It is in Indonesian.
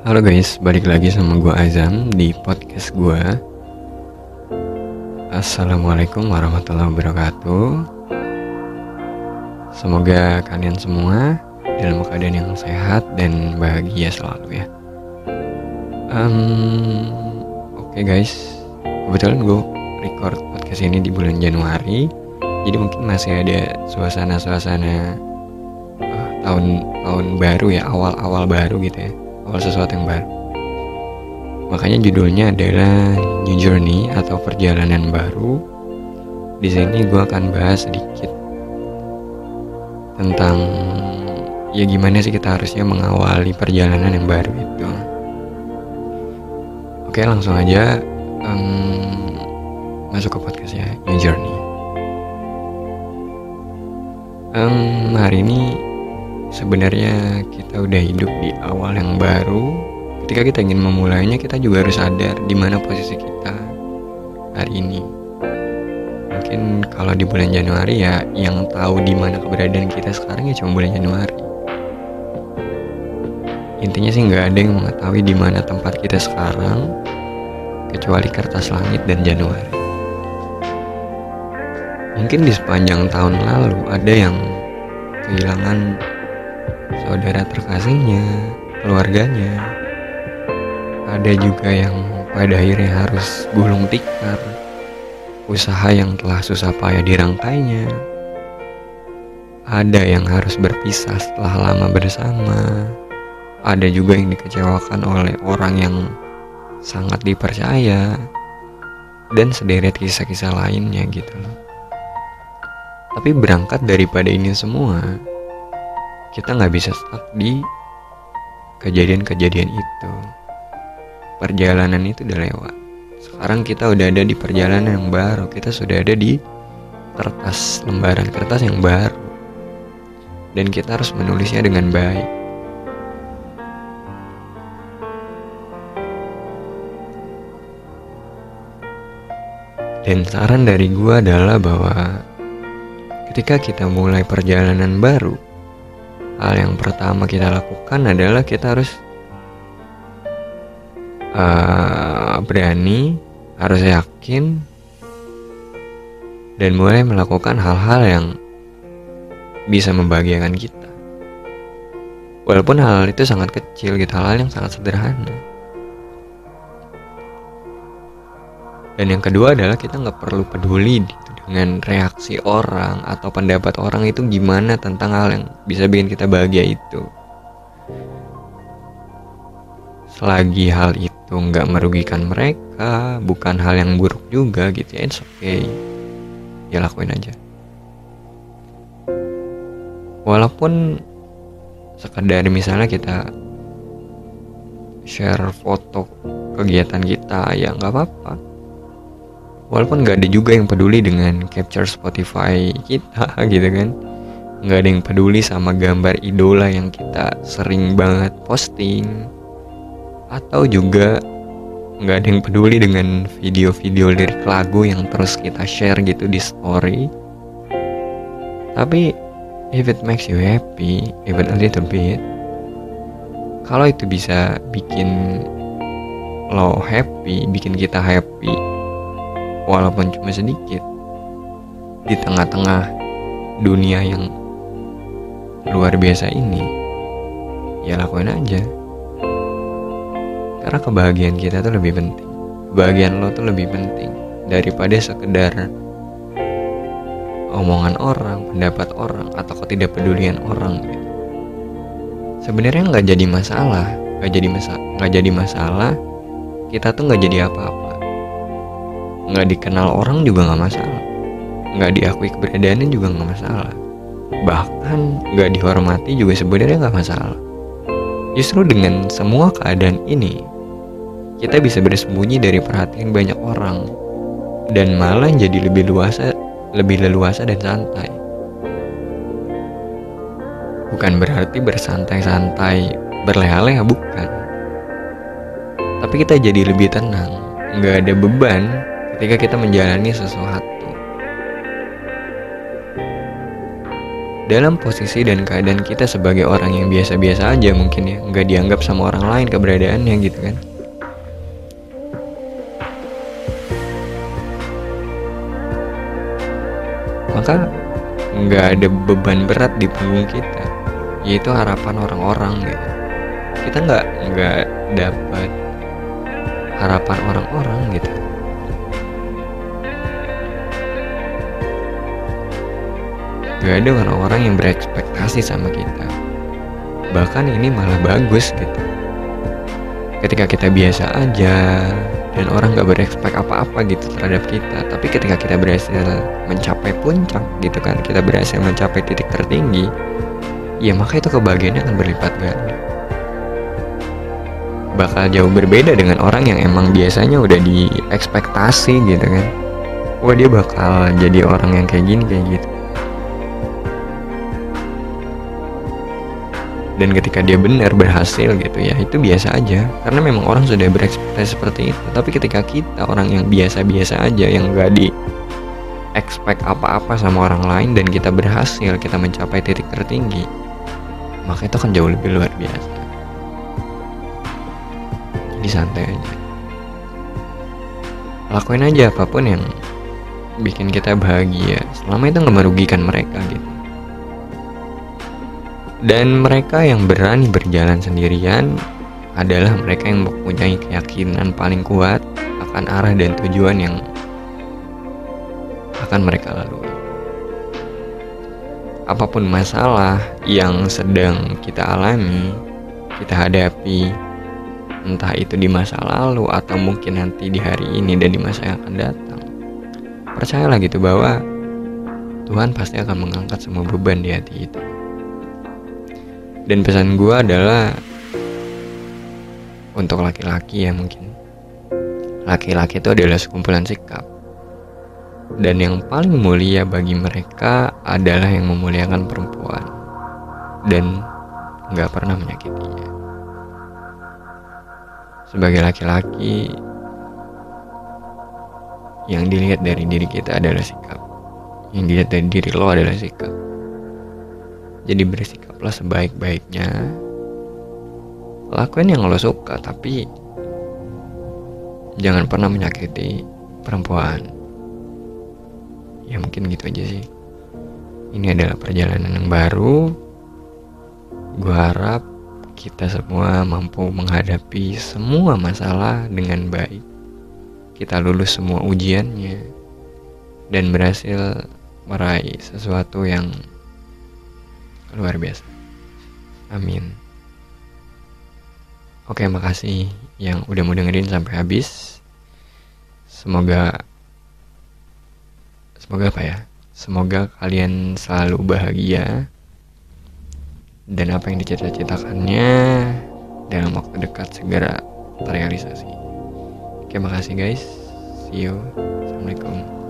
Halo guys, balik lagi sama gue Azam di podcast gue Assalamualaikum warahmatullahi wabarakatuh. Semoga kalian semua dalam keadaan yang sehat dan bahagia selalu ya. Um, Oke okay guys, kebetulan gue record podcast ini di bulan Januari. Jadi mungkin masih ada suasana-suasana uh, tahun tahun baru ya, awal-awal baru gitu ya awal sesuatu yang baru. Makanya judulnya adalah New Journey atau perjalanan baru. Di sini gue akan bahas sedikit tentang ya gimana sih kita harusnya mengawali perjalanan yang baru itu. Oke langsung aja um, masuk ke podcast ya New Journey. Um, hari ini sebenarnya kita udah hidup di awal yang baru. Ketika kita ingin memulainya kita juga harus sadar di mana posisi kita hari ini. Mungkin kalau di bulan Januari ya yang tahu di mana keberadaan kita sekarang ya cuma bulan Januari. Intinya sih nggak ada yang mengetahui di mana tempat kita sekarang kecuali kertas langit dan Januari. Mungkin di sepanjang tahun lalu ada yang kehilangan saudara terkasihnya, keluarganya. Ada juga yang pada akhirnya harus gulung tikar, usaha yang telah susah payah dirangkainya. Ada yang harus berpisah setelah lama bersama. Ada juga yang dikecewakan oleh orang yang sangat dipercaya dan sederet kisah-kisah lainnya gitu loh. Tapi berangkat daripada ini semua, kita nggak bisa stuck di kejadian-kejadian itu. Perjalanan itu udah lewat. Sekarang kita udah ada di perjalanan yang baru. Kita sudah ada di kertas lembaran kertas yang baru. Dan kita harus menulisnya dengan baik. Dan saran dari gue adalah bahwa ketika kita mulai perjalanan baru hal yang pertama kita lakukan adalah kita harus uh, berani, harus yakin, dan mulai melakukan hal-hal yang bisa membahagiakan kita. Walaupun hal, -hal itu sangat kecil, gitu hal, hal yang sangat sederhana. Dan yang kedua adalah kita nggak perlu peduli gitu dengan reaksi orang atau pendapat orang itu gimana tentang hal yang bisa bikin kita bahagia itu. Selagi hal itu nggak merugikan mereka, bukan hal yang buruk juga gitu ya, it's okay. Ya lakuin aja. Walaupun sekedar misalnya kita share foto kegiatan kita ya nggak apa-apa walaupun nggak ada juga yang peduli dengan capture Spotify kita gitu kan. Nggak ada yang peduli sama gambar idola yang kita sering banget posting. Atau juga nggak ada yang peduli dengan video-video lirik lagu yang terus kita share gitu di story. Tapi if it makes you happy even a little bit kalau itu bisa bikin lo happy bikin kita happy walaupun cuma sedikit di tengah-tengah dunia yang luar biasa ini ya lakuin aja karena kebahagiaan kita tuh lebih penting kebahagiaan lo tuh lebih penting daripada sekedar omongan orang, pendapat orang, atau ketidakpedulian orang gitu. Sebenarnya nggak jadi masalah, nggak jadi masalah, nggak jadi masalah. Kita tuh nggak jadi apa-apa nggak dikenal orang juga nggak masalah. Nggak diakui keberadaannya juga nggak masalah. Bahkan nggak dihormati juga sebenarnya nggak masalah. Justru dengan semua keadaan ini kita bisa bersembunyi dari perhatian banyak orang dan malah jadi lebih luasa lebih leluasa dan santai. Bukan berarti bersantai-santai berleha-leha bukan. Tapi kita jadi lebih tenang nggak ada beban ketika kita menjalani sesuatu. dalam posisi dan keadaan kita sebagai orang yang biasa-biasa aja mungkin ya nggak dianggap sama orang lain keberadaannya gitu kan. Maka nggak ada beban berat di punggung kita yaitu harapan orang-orang gitu. Kita nggak nggak dapat harapan orang-orang gitu Gak ada orang-orang yang berekspektasi sama kita. Bahkan ini malah bagus gitu. Ketika kita biasa aja Dan orang gak berekspek apa-apa gitu terhadap kita Tapi ketika kita berhasil mencapai puncak gitu kan Kita berhasil mencapai titik tertinggi Ya maka itu kebahagiaannya akan berlipat ganda. Bakal jauh berbeda dengan orang yang emang biasanya udah diekspektasi gitu kan. Wah dia bakal jadi orang yang kayak gini kayak gitu dan ketika dia benar berhasil gitu ya itu biasa aja. Karena memang orang sudah berekspektasi seperti itu. Tapi ketika kita orang yang biasa-biasa aja yang gak di expect apa-apa sama orang lain dan kita berhasil kita mencapai titik tertinggi maka itu akan jauh lebih luar biasa. Jadi santai aja. Lakuin aja apa pun yang bikin kita bahagia. Selama itu nggak merugikan mereka gitu dan mereka yang berani berjalan sendirian adalah mereka yang mempunyai keyakinan paling kuat akan arah dan tujuan yang akan mereka lalui. Apa pun masalah yang sedang kita alami, kita hadapi, entah itu di masa lalu atau mungkin nanti di hari ini dan di masa yang akan datang. Percayalah gitu bahwa Tuhan pasti akan mengangkat semua beban di hati itu dan pesan gue adalah untuk laki-laki ya mungkin. Laki-laki itu adalah sekumpulan sikap. Dan yang paling mulia bagi mereka adalah yang memuliakan perempuan. Dan nggak pernah menyakitinya. Sebagai laki-laki yang dilihat dari diri kita adalah sikap. Yang dilihat dari diri lo adalah sikap jadi bersikaplah sebaik-baiknya. Lakuin yang lo suka, tapi jangan pernah menyakiti perempuan. Ya mungkin gitu aja sih. Ini adalah perjalanan yang baru. Gue harap kita semua mampu menghadapi semua masalah dengan baik. Kita lulus semua ujiannya dan berhasil meraih sesuatu yang luar biasa. Amin. Oke makasih yang udah mau dengerin sampai habis. Semoga semoga apa ya? Semoga kalian selalu bahagia. Dan apa yang dicita-citakannya dalam waktu dekat segera terrealisasi. Oke makasih guys. See you. Assalamualaikum